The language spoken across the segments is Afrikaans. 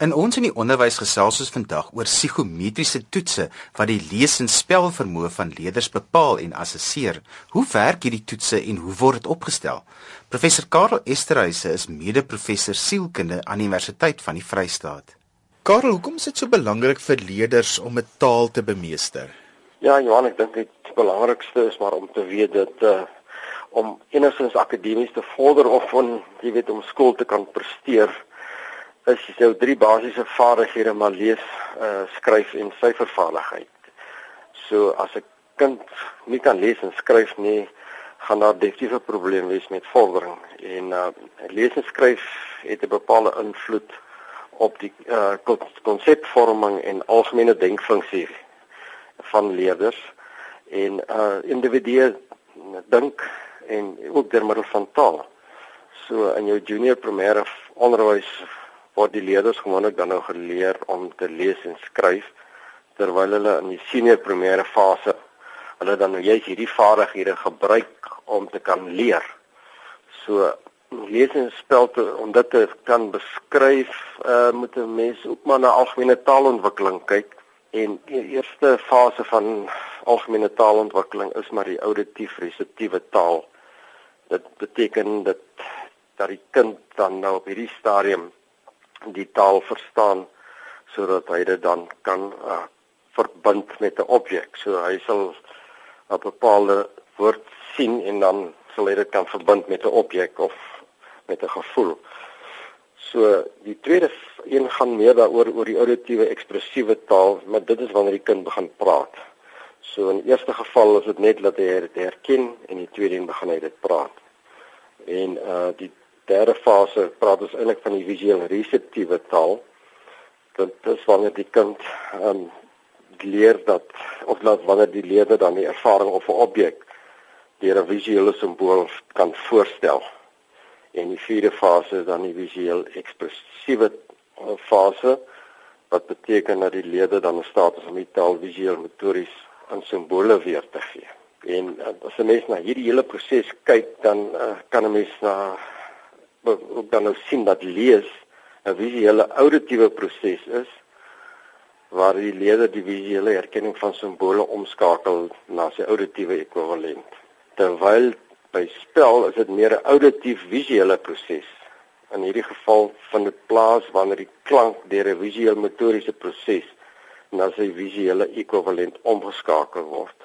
In ons in die onderwys gesels ons vandag oor psigometriese toetse wat die lees- en spelvermoë van leerders bepaal en assesseer. Hoe werk hierdie toetse en hoe word dit opgestel? Professor Karel Esterhuise is mede-professor sielkunde aan die Universiteit van die Vrystaat. Karel, hoekom is dit so belangrik vir leerders om 'n taal te bemeester? Ja, Johan, ek dink die belangrikste is maar om te weet dat uh om enigstens akademies te vorder of van jy weet om skool te kan presteer is jou drie basiese vaardighede maar lees, uh skryf en syfervaardigheid. So as 'n kind nie kan lees en skryf nie, gaan daar definitief 'n probleem wees met vordering. En uh lees en skryf het 'n bepaalde invloed op die uh konsepvorming en algemene denkfunksie van leerders en uh individue dink en ook deur middel van taal. So in jou junior primêre onderwys word die leerders gewoonlik dan nou geleer om te lees en skryf terwyl hulle in die senior primêre fase hulle dan nou juist hierdie vaardighede gebruik om te kan leer. So lees en spel te, om dit te kan beskryf, uh, moet 'n mens ook maar na algemene taalontwikkeling kyk en die eerste fase van algemene taalontwikkeling is maar die auditief reseptiewe taal. Dit beteken dat dat die kind dan nou op hierdie stadium die taal verstaan sodat hy dit dan kan uh, verbind met 'n objek. So hy sal 'n bepaalde woord sien en dan sal hy dit kan verbind met 'n objek of met 'n gevoel. So die tweede een gaan meer daaroor oor die auditiewe ekspressiewe taal, maar dit is wanneer die kind begin praat. So in die eerste geval is dit net dat hy dit herken en in die tweede een begin hy dit praat. En uh die derde fase praat ons eintlik van die visueel reseptiewe taal. Dit is wanneer die kind ehm um, leer dat of laat wanneer die leerder dan die ervaring of 'n objek deur 'n visuele simbool kan voorstel. En die vierde fase is dan die visueel ekspressiewe eh, fase wat beteken dat die leerder dan in staat is om die taal visueel motories in simbole weer te gee. En eh, as 'n mens na hierdie hele proses kyk, dan uh, kan 'n mens na ook dan nou sien dat lees 'n visuele auditiewe proses is waar die leerder die visuele herkenning van simbole omskakel na sy auditiewe ekwivalent. Terwyl by spel is dit meer 'n auditief visuele proses. In hierdie geval vind dit plaas wanneer die klank deur 'n visueel motoriese proses na sy visuele ekwivalent omgeskakel word.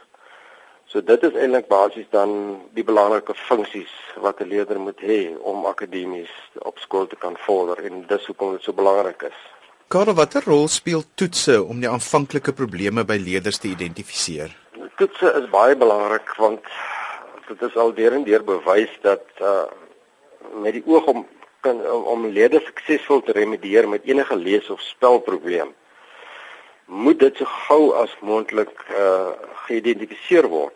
So dit is eintlik basies dan die belangrike funksies wat 'n leerder moet hê om akademies op skool te kan vorder en dis hoekom dit so belangrik is. Karel, watter rol speel toetse om die aanvanklike probleme by leerders te identifiseer? Toetse is baie belangrik want dit is al deur en deur bewys dat uh met die oog om kan om leerders suksesvol te remedieer met enige lees of spelprobleem moet dit so gou as moontlik uh geïdentifiseer word.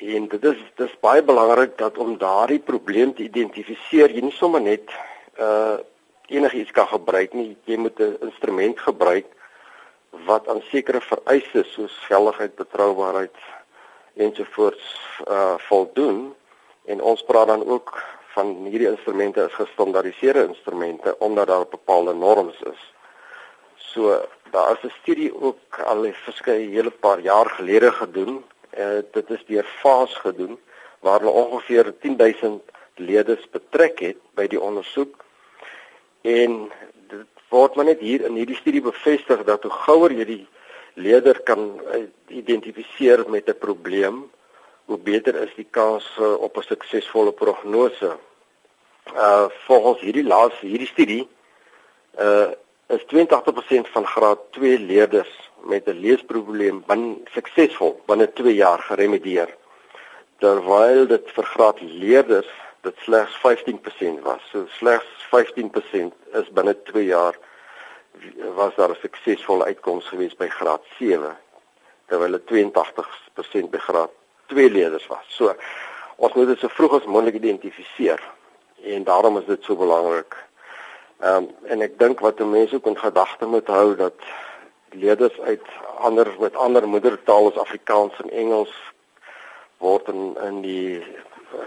En dit is dis baie belangrik dat om daardie probleem te identifiseer, jy nie sommer net uh enigiets kan gebruik nie, jy moet 'n instrument gebruik wat aan sekere vereistes soos geldigheid, betroubaarheid ensovoorts uh voldoen. En ons praat dan ook van hierdie instrumente is gestandaardiseerde instrumente omdat daar bepaalde norms is. So daar is 'n studie ook al 'n verskeie hele paar jaar gelede gedoen. Uh, dit is deur FAS gedoen waar hulle ongeveer 10000 leerders betrek het by die ondersoek. En dit word maar net hier in hierdie studie bevestig dat hoe gouer jy die leerder kan uh, identifiseer met 'n probleem, hoe beter is die kans uh, op 'n suksesvolle prognose. Uh volgens hierdie laaste hierdie studie uh is 82% van graad 2 leerders met 'n leesprobleem binne suksesvol binne 2 jaar geremedieer. Terwyl dit vir graad leerders dit slegs 15% was. So slegs 15% is binne 2 jaar was daar 'n suksesvolle uitkoms gewees by graad 7 terwyl dit 82% by graad 2 leerders was. So ons moet dit so vroeg as moontlik identifiseer en daarom is dit so belangrik Ehm um, en ek dink wat mense ook in gedagte moet hou dat leerders uit ander met ander moedertale as Afrikaans en Engels word in in die uh,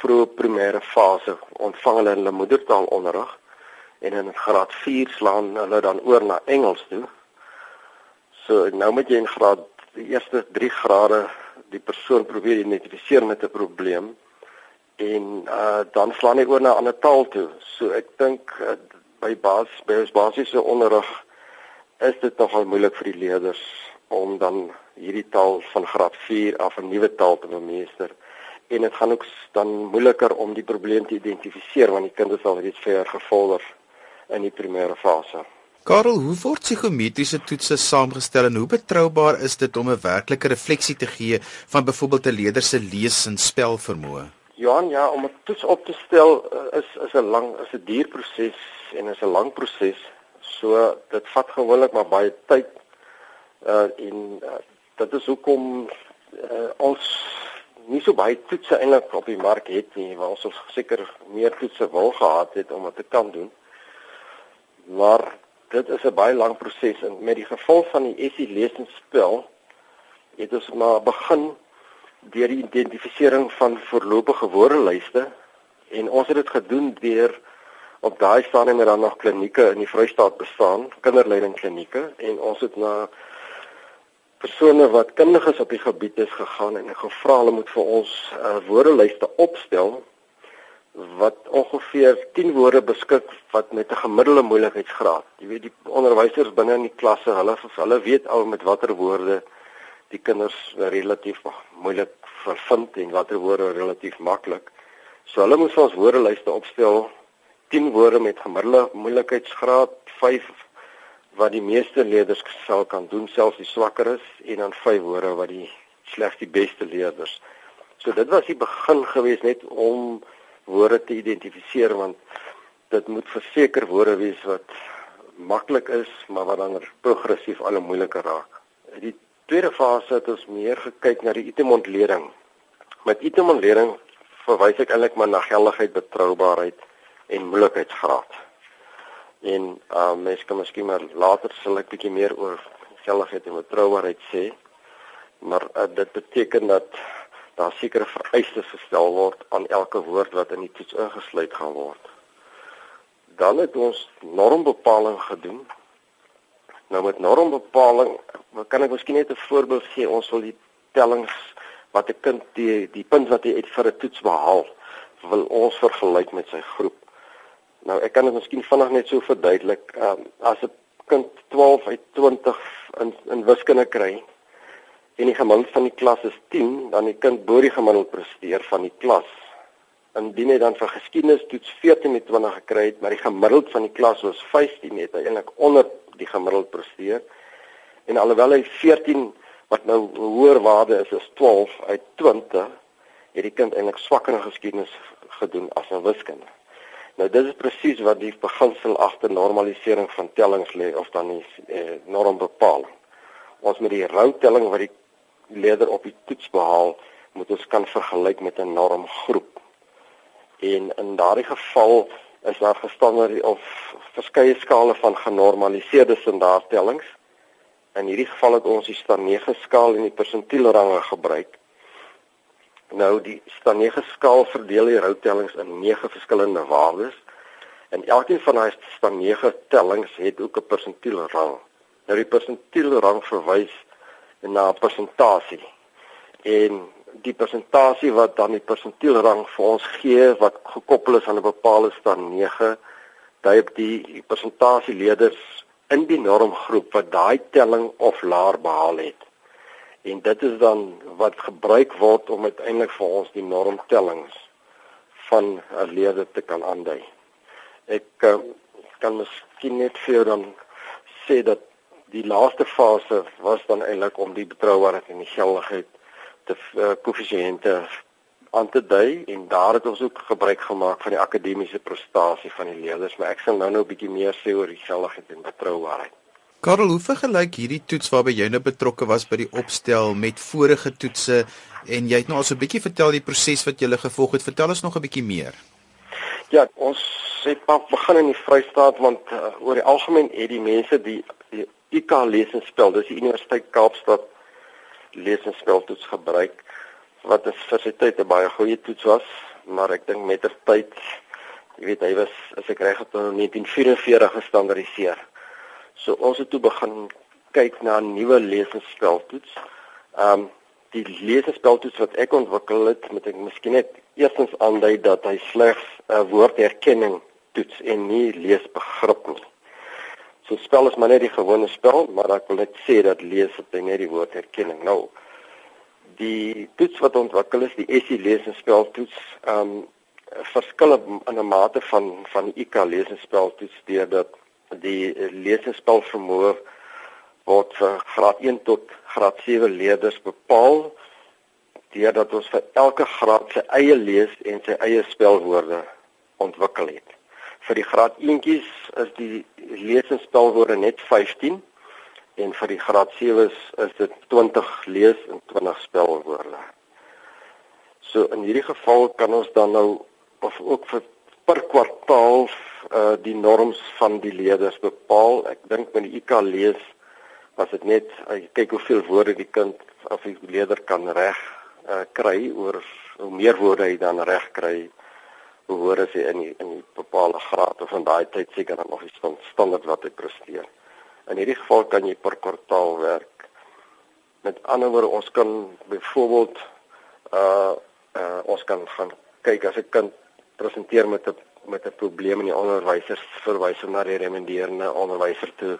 vroeë primêre fase ontvang hulle hulle moedertaal onderrig en in graad 4 slaan hulle dan oor na Engels toe. So nou moet jy in graad die eerste 3 grade die persoon probeer identifiseer met 'n probleem en uh dan slaan hy oor na 'n ander taal toe. So ek dink uh, by bas by ons basiese onderrig is dit nogal moeilik vir die leerders om dan hierdie taal van graad 4 af 'n nuwe taal te bemeester. En dit gaan ook dan moeiliker om die probleem te identifiseer want die kinders al reeds ver gevorder in die primêre fase. Karel, hoe word psigometriese toetse saamgestel en hoe betroubaar is dit om 'n werklike refleksie te gee van byvoorbeeld 'n leerder se lees- en spelvermoë? Johan, ja, om 'n toets op te stel eh, is is 'n lang is 'n duur proses en is 'n lang proses. So dit vat gewoonlik maar baie tyd. Uh en uh, dit is hoekom uh, ons nie so baie toetse eintlik op die mark het nie, want ons seker meer toetse wil gehad het om dit te kan doen. Maar dit is 'n baie lang proses en met die gevolg van die SI lesingspel het ons maar begin deur die identifisering van voorlopige woordelyste en ons het dit gedoen deur op daai stadium het daar nog klinieke in die Vrystaat bestaan, kinderleiding klinieke en ons het na persone wat kundig is op die gebied is gegaan en gevra hulle moet vir ons 'n uh, woordelyste opstel wat ongeveer 10 woorde beskik wat met 'n gemiddelde moeilikheidsgraad. Jy weet die onderwysers binne in die klasse, hulle hulle weet al met watter woorde die kinders relatief moeilik vervind en watter woorde relatief maklik. So hulle vir ons woordelyste opstel 10 woorde met gemiddelde moeilikheidsgraad, 5 wat die meeste leerders sal kan doen selfs die swakker is en dan vyf woorde wat die slegs die beste leerders. So dit was die begin gewees net om woorde te identifiseer want dit moet verseker woorde wees wat maklik is maar wat dan progressief al moeiliker raak. Die tweede fase het ons meer gekyk na die itemontleding. Met itemontleding verwys ek eintlik maar na geldigheid, betroubaarheid en moeilikheidsgraad. En uh mens kan miskien maar later sal ek bietjie meer oor selfheid en betroubaarheid sê. Maar uh, dit beteken dat daar sekere vereistes gestel word aan elke woord wat in die toets ingesluit gaan word. Dan het ons normbepaling gedoen. Nou met normbepaling, kan ek miskien net 'n voorbeeld gee. Ons wil die tellings wat 'n kind die die punt wat hy uit vir 'n toets behaal, wil ons vergelyk met sy groep. Nou ek kan dit miskien vinnig net so verduidelik. Ehm um, as 'n kind 12 uit 20 in in wiskunde kry en die gemiddeld van die klas is 10, dan die kind bo die gemiddeld presteer van die klas. Indien hy dan vir geskiedenis toets 14 uit 20 gekry het, maar die gemiddeld van die klas was 15, het hy eintlik onder die gemiddeld presteer. En alhoewel hy 14 wat nou hoër waarde is as 12 uit 20, het die kind eintlik swakker in geskiedenis gedoen as in wiskunde. Nou dit is presies wat die beginsel agter normalisering van tellings lê of dan die eh, norm bepaal. Ons met die routelling wat die leerder op die toets behaal, moet ons kan vergelyk met 'n normgroep. En in daardie geval is daar gestandaard of verskeie skale van genormaliseerde standaardtellings. In hierdie geval het ons die staan 9 skaal en die persentielrange gebruik Nou die Stanege skaal verdeel die routellings in 9 verskillende waardes en elkeen van daai Stanege tellings het ook 'n persentielrang. Nou die persentielrang verwys na 'n persentasie. En die persentasie wat dan die persentielrang vir ons gee wat gekoppel is aan 'n bepaalde Stanege, dui op die persentasieleerders in die normgroep wat daai telling of laer behaal het en dit is dan wat gebruik word om uiteindelik vir ons die normtellings van 'n leerder te kan aandui. Ek uh, kan miskien net vir dan sê dat die laaste fase was dan eintlik om die betroubaarheid en die geldigheid te uh, koëffisiënte aan te dui en daar het ons ook gebruik gemaak van die akademiese prestasie van die leerders, maar ek sal nou nou 'n bietjie meer sê oor die geldigheid en betroubaarheid. Karel, hoe vergelyk hierdie toets waarby jy nou betrokke was by die opstel met vorige toetse en jy het nou al so 'n bietjie vertel die proses wat jy gele gevolg het. Vertel ons nog 'n bietjie meer. Ja, ons het pas begin in die Vrystaat want uh, oor die algemeen het die mense die die IK lesenspel, dis die Universiteit Kaapstad lesenspel toets gebruik wat vir sy tyd 'n baie goeie toets was, maar ek dink met ter tyd Jy weet hy was as ek reg het in 1944 gestandardiseer. So ons het toe begin kyk na 'n nuwe lesespeltoets. Ehm um, die lesespeltoets wat ek ontwikkel het, moet ek miskien net eerstens aandui dat hy slegs 'n uh, woordherkenning toets en nie leesbegrip nie. So spel is maar net die gewone spel, maar ek wil net sê dat lees het net die woordherkenning. Nou die toets wat ontwikkel is, die SI lees en spel toets, ehm um, verskil in 'n mate van van die IK lees en spel toets deurdat die lees en spel vermoë word vir graad 1 tot graad 7 leerders bepaal deurdat ons vir elke graad sy eie lees en sy eie spelwoorde ontwikkel het. Vir die graad 1tjies is die lees en spelwoorde net 15 en vir die graad 7s is dit 20 lees en 20 spelwoorde. So in hierdie geval kan ons dan nou of ook vir per kwartaal uh die norms van die leerders bepaal. Ek dink met die IK lees was dit net uh, kyk hoeveel woorde die kind of die leerder kan reg uh kry oor hoe meer woorde hy dan reg kry hoe hoor as hy in die, in die bepaalde graad of in daai tyd seker dan nog die standaard wat hy presteer. In hierdie geval kan jy per kwartaal werk. Met ander woorde, ons kan byvoorbeeld uh uh ons kan gaan kyk as 'n kind presenteer met 'n met 'n probleem in die onderwysers verwys hom na die remenderende onderwyser toe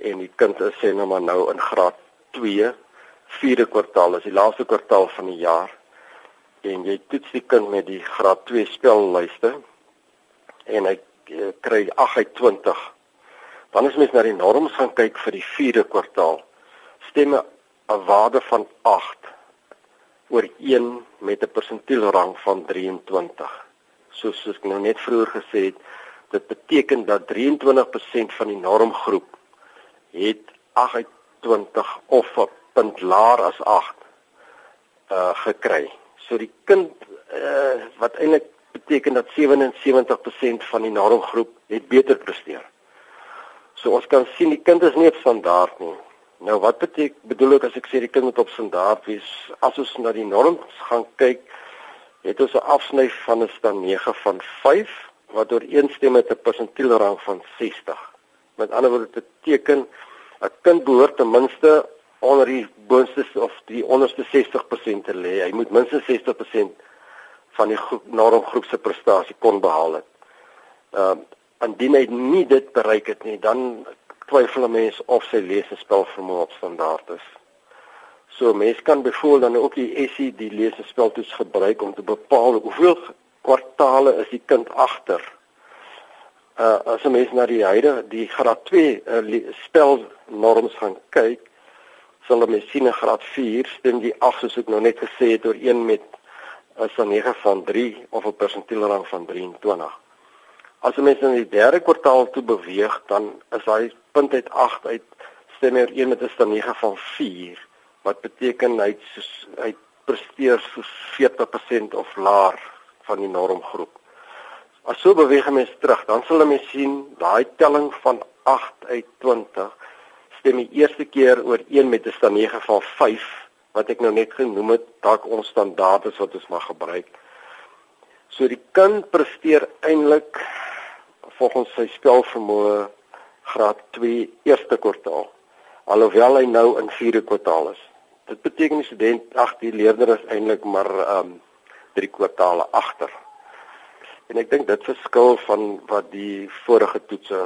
en die kind is sê nou maar nou in graad 2 vierde kwartaal is die laaste kwartaal van die jaar en jy toets die kind met die graad 2 spellyste en hy uh, kry 8 uit 20 Dan as mens na die norms gaan kyk vir die 4de kwartaal, stemme 'n waarde van 8 oor 1 met 'n persentielrang van 23. Soos ek nou net vroeër gesê het, dit beteken dat 23% van die normgroep het 8 uit 20 of 'n punt laer as 8 uh gekry. So die kind uh wat eintlik beteken dat 77% van die normgroep het beter presteer. So ons kan sien die kind is nie op standaard nie. Nou wat beteken bedoel ek as ek sê die kind moet op standaard wees? As ons na die norms gaan kyk, het ons 'n afsny van 'n stand 9 van 5 wat ooreenstem met 'n persentielrang van 60. Met ander woorde beteken 'n kind behoort ten minste onder die boonste of die onderste 60% te lê. Hy moet minstens 60% van die groep normgroep se prestasie kon behaal het. Ehm uh, indien hy nie dit bereik het nie, dan twyfel 'n mens of sy lees en spel vermoë op standaard is. So mens kan byvoorbeeld dan ook die SI die lees en spel toets gebruik om te bepaal hoeveel kwartale is die kind agter. Uh as 'n mens na die huidige die graad 2 uh, spel norms gaan kyk, sal 'n mens sien in graad 4 stem die ag soos ek nou net gesê het oor 1 met as 'n 9 van 3 of 'n persentielrang van 23. As jy mens in die derde kwartaal toe beweeg, dan is hy punt uit 8 uit stem hy 1 met 'n stand 9 van 4 wat beteken hy soos hy presteer so 40% of laer van die normgroep. As so beweeg mens terug, dan sal jy sien daai telling van 8 uit 20 stem die eerste keer oor 1 met 'n stand 9 van 5 wat ek nou net genoem het, dalk ons standaard is wat ons mag gebruik. So die kind presteer eintlik volgens sy spelvermoë graad 2 eerste kwartaal alhoewel hy nou in vierde kwartaal is. Dit beteken die student ag die leerder is eintlik maar ehm um, drie kwartaale agter. En ek dink dit verskil van wat die vorige toetse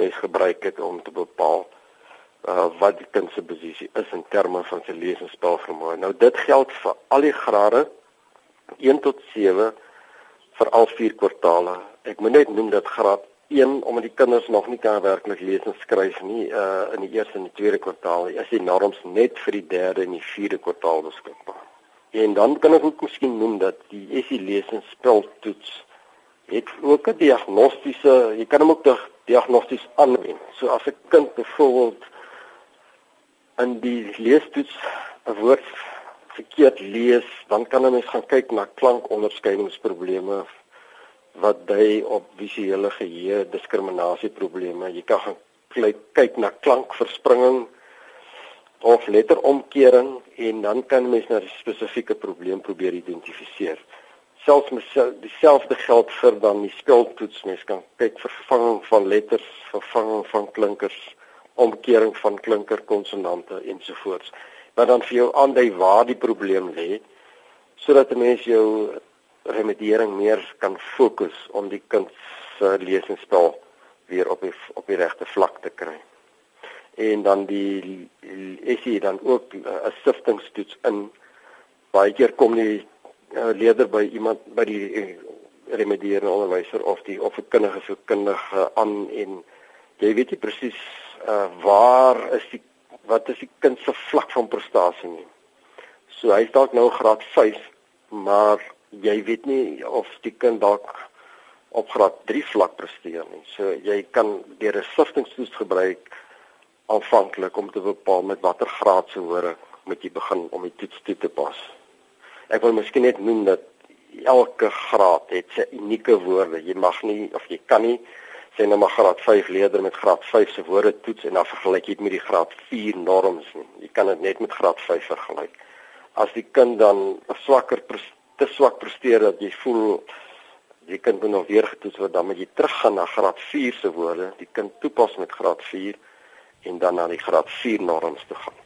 mens gebruik het om te bepaal uh wat die kind se posisie is in terme van sy lees en spelvermoë. Nou dit geld vir al die grade 1 tot 7 vir al vier kwartale. Ek moet net noem dat graad 1 omdat die kinders nog nie kan werklik lees en skryf nie uh in die eerste en die tweede kwartaal. Is die norms net vir die derde en die vierde kwartaal beskikbaar. En dan kan ek ook miskien noem dat die SI lees en spel toets het ook 'n diagnostiese, jy kan hom ook diagnosties aanwend. So as 'n kind byvoorbeeld in die leestoets 'n woord verkeerd lees, dan kan 'n mens gaan kyk na klankonderskeidingsprobleme wat dui op visuele geheue diskriminasieprobleme. Jy kan gaan kyk na klankverspringing of letteromkering en dan kan mens na 'n spesifieke probleem probeer identifiseer. selfs met dieselfde geld vir dan die speltoets mens kan kyk vervanging van letters, vervanging van klinkers, omkering van klinker konsonante ensovoorts. Maar dan vir jou aandui waar die probleem lê sodat 'n mens jou remediering meer kan fokus om die kind se lees en spel weer op die op die regte vlak te kry. En dan die essay dan ook 'n uh, siftingstoets in baie keer kom die uh, leerder by iemand by die uh, remedierende onderwyser of die of 'n kundige so kundige aan en jy weet nie presies uh, waar is die wat is die kind se vlak van prestasie nie. So hy is dalk nou graad 5, maar jy weet nie of die kind dalk op graad 3 vlak presteer nie. So jy kan deur 'n siftingstoets gebruik aanvanklik om te bepaal met watter graad se hore moet jy begin om die toets toe te pas. Ek wil miskien net noem dat elke graad het sy unieke woorde. Jy mag nie of jy kan nie sê nou maar graad 5 leerder met graad 5 se woorde toets en dan vergelyk jy dit met die graad 4 norms nie. Jy kan dit net met graad 5 vergelyk. As die kind dan swakker te swak presteer dat jy voel die kind moet nog weer getoets word dan moet jy teruggaan na graad 4 se woorde die kind toepas met graad 4 en dan na die graad 4 norms toe gaan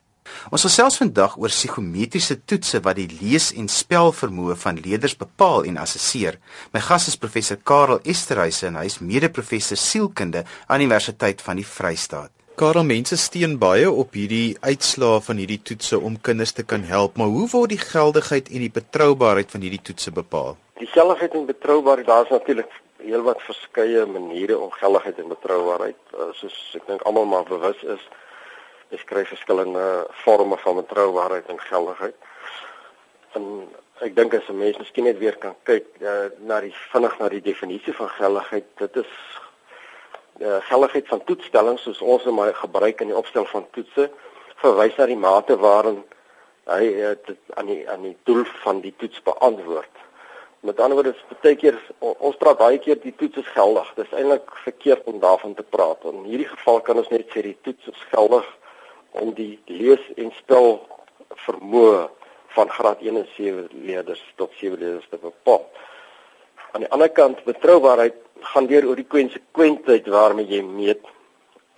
Ons gesels vandag oor psigometriese toetse wat die lees- en spelvermoë van leerders bepaal en assesseer. My gas is professor Karel Esterhuise en hy is mede-professor sielkunde aan Universiteit van die Vrystaat. Karel, mense steun baie op hierdie uitslae van hierdie toetse om kinders te kan help, maar hoe word die geldigheid en die betroubaarheid van hierdie toetse bepaal? Die geldigheid en betroubaarheid, daar's natuurlik heelwat verskeie maniere om geldigheid en betroubaarheid, uh, soos ek dink almal maar bewus is, beskryf verskillende forme van betroubaarheid en geldigheid. En ek dink as 'n mens miskien net weer kan kyk uh, na die vinnig na die definisie van geldigheid, dit is die uh, geldigheid van toetsstellings soos ons hom gebruik in die opstel van toetse verwys na die mate waarin hy uh, dit aan die aan die doel van die toets beantwoord. Met ander woorde, baie keer ons praat baie keer die toets is geldig. Dis eintlik verkeerd om daarvan te praat. In hierdie geval kan ons net sê die toets is geldig om die lees en spel vermoë van graad 1 en 7 leerders tot 7 leerders te bepaal. Aan die ander kant, betroubaarheid gaan deur oor die konsekwentheid waarmee jy meet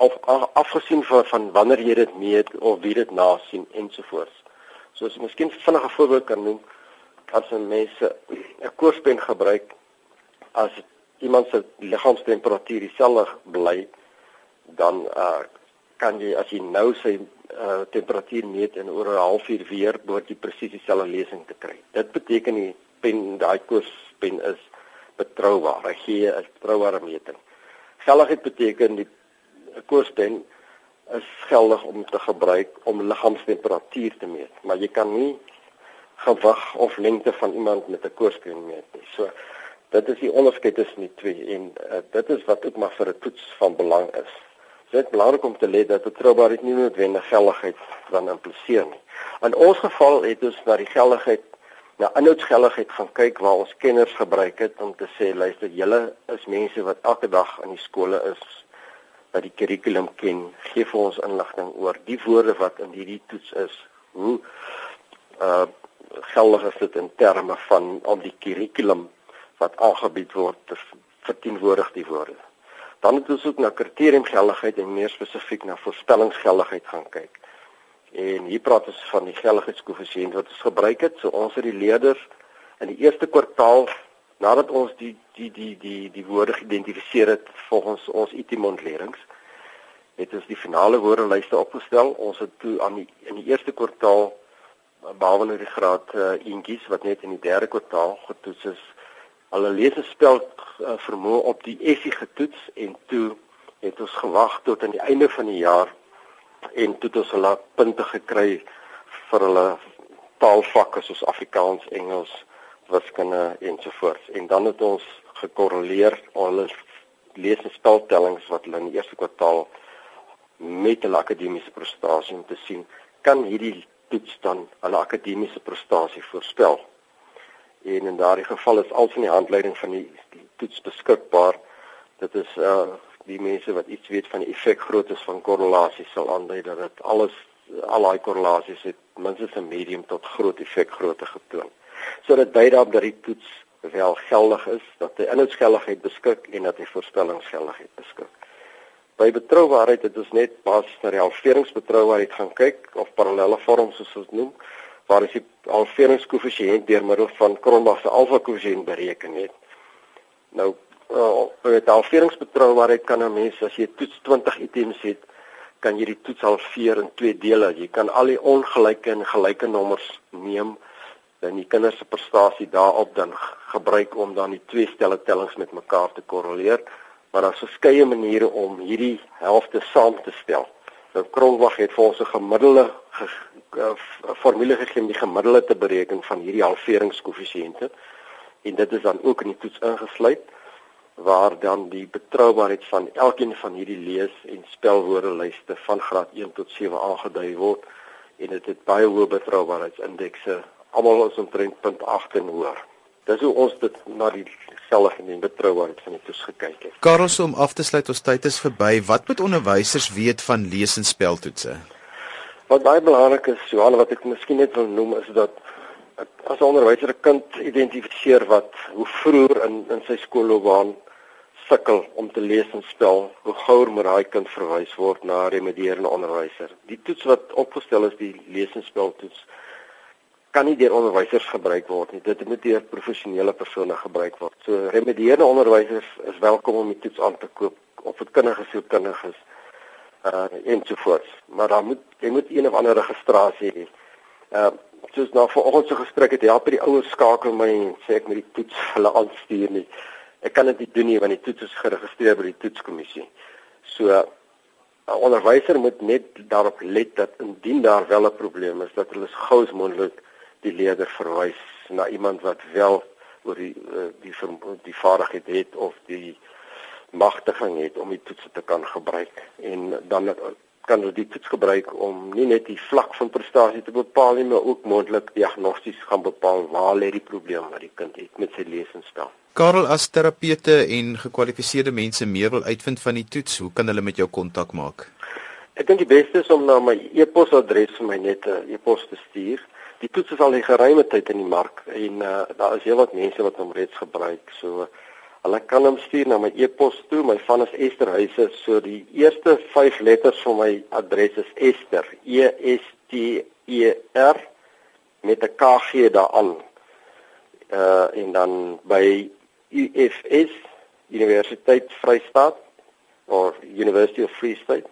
of afgesien van van wanneer jy dit meet of wie dit nasien ensovoorts. So as ek miskien vinnige voorbeeld kan noem, as 'n mens 'n koorspen gebruik as iemand se liggaamstemperatuur dieselfde bly dan uh, kan jy as jy nou sy uh, temperatuur meet en oor 'n halfuur weer behoort jy presies dieselfde lesing te kry. Dit beteken die pen daai koorspen is betroubaar. Hy gee 'n betroubare meting. Geldigheid beteken die koorspen is geldig om te gebruik om liggaamstemperatuur te meet, maar jy kan nie gewig of lengte van iemand met 'n koorsteen meet nie. So dit is die onderskeid tussen die twee en uh, dit is wat ook maar vir 'n toets van belang is. Dit is belangrik om te let dat betroubaarheid nie noodwendig geldigheid dan impliseer nie. In ons geval het ons na die geldigheid na inhoudsgeldigheid gaan kyk waar ons kenners gebruik het om te sê luister julle is mense wat elke dag in die skole is wat die kurrikulum ken gee vir ons inligting oor die woorde wat in hierdie toets is hoe uh geldig is dit in terme van om die kurrikulum wat aangebied word verteenwoordig die woorde. Dan het ons ook na kriteriumgeldigheid en meer spesifiek na voorspellingsgeldigheid gaan kyk. En hier praat ons van die geldigheidskoëffisiënt wat ons gebruik het. So ons het die leerders in die eerste kwartaal nadat ons die die die die die woorde geïdentifiseer het volgens ons IT-mondlerings het ons die finale woordelyste opgestel. Ons het toe aan die in die eerste kwartaal behalwe nou die graad uh, eentjies wat net in die derde kwartaal getoets is alle lesespel uh, vermoë op die essie getoets en toe het ons gewag tot aan die einde van die jaar en toe het ons hulle punte gekry vir hulle taalvakke soos Afrikaans, Engels, wiskunde ensovoorts en dan het ons gekorreleer hulle lees- en speltellings wat hulle in die eerste kwartaal met hulle akademiese prestasie om te sien kan hierdie toets dan hulle akademiese prestasie voorspel. En in daardie geval is al van die handleiding van die, die toets beskikbaar. Dit is uh die mense wat iets weet van die effekgroottes van korrelasies sal aandui dat dit alles al daai korrelasies het minstens 'n medium tot groot effekgrootte getoon. So dit dui daarop dat die toets wel geldig is, dat hy inhoudsgeldigheid beskik en dat hy voorspellingsgeldigheid beskik. By betroubaarheid het ons net pas na die halveringsbetroubaarheid gaan kyk of parallelle vorms soos ons noem waar as die halveringskoëffisiënt deur middel van Kronbach se alfa koëffisiënt bereken het. Nou uh, met halveringsbetroubaarheid kan 'n mens as jy toets 20 items het, kan jy die toets halveer in twee dele. Jy kan al die ongelyke en gelyke nommers neem dan die kinders se prestasie daarop dan gebruik om dan die twee stelle tellings met mekaar te korreleer. Maar daar's verskeie maniere om hierdie helfte saam te stel. Nou Kronwag het vir ons 'n gemiddelde ge, ge, formule gegee om die gemiddelde te bereken van hierdie halveringskoëffisiënte. En dit is dan ook in die toets ingesluit waar dan die betroubaarheid van elkeen van hierdie lees en spelwoordelyste van graad 1 tot 7 aangedui word. En dit het baie hoë betroubaarheidsindekse. Almal is omtrent punt 8 en hoër. Dis hoe ons dit na die selfs en die betroubaarheid van die toets gekyk het. Karel, so om af te sluit, ons tyd is verby. Wat moet onderwysers weet van lees en speltoetse? Wat baie belangrik is, Johan, wat ek miskien net wil noem is dat as 'n onderwyser 'n kind identifiseer wat hoe vroeër in in sy skoolloopbaan sukkel om te lees en spel, hoe gouer moet daai kind verwys word na 'n remedierende onderwyser. Die toets wat opgestel is, die lees en speltoets, kan nie deur onderwysers gebruik word nie. Dit moet deur professionele persone gebruik word. So remedierende onderwysers is welkom om die toets aan te koop of dit kinders of kinders uh ensovoorts. Maar dan moet jy moet een of ander registrasie hê. Uh soos nou vanoggend se gesprek het help by die ouers skakel my en sê ek moet die toets hulle aanstuur nie. Ek kan dit nie doen nie want die toets is geregistreer by die toetskommissie. So 'n onderwyser moet net daarop let dat indien daar wel 'n probleem is dat hulle gou as moontlik die leerder verwys na iemand wat wel oor die eh, die die, vaardigheid het of die magtiging het om die toets te kan gebruik en dan kan hulle die toets gebruik om nie net die vlak van prestasie te bepaal nie maar ook moontlik diagnosties gaan bepaal waar lê die probleem wat die kind het met sy lees en spel. Karel as terapeute en gekwalifiseerde mense meer wil uitvind van die toets, hoe kan hulle met jou kontak maak? Ek dink die beste is om na my e-posadres vir my net 'n e-pos te stuur die toets is al 'n geruime tyd in die mark en uh, daar is heelwat mense wat hom reeds gebruik. So hulle kan hom stuur na my e-pos toe. My van is Esther Huise. So die eerste 5 letters van my adres is Esther. E S T E R met 'n K G daaraan. Uh en dan by UFS Universiteit Vrystaat of University of Free State.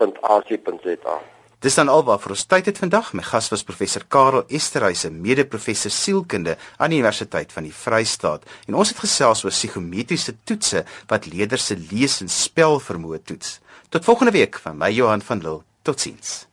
.ac.za Dis dan alwaar vir ons tyd het vandag. My gas was professor Karel Esterhuise, mede-professor sielkunde aan die Universiteit van die Vrystaat. En ons het gesels oor psigometriese toetse wat leerders se lees en spel vermoë toets. Tot volgende week van my Johan van Lille. Totsiens.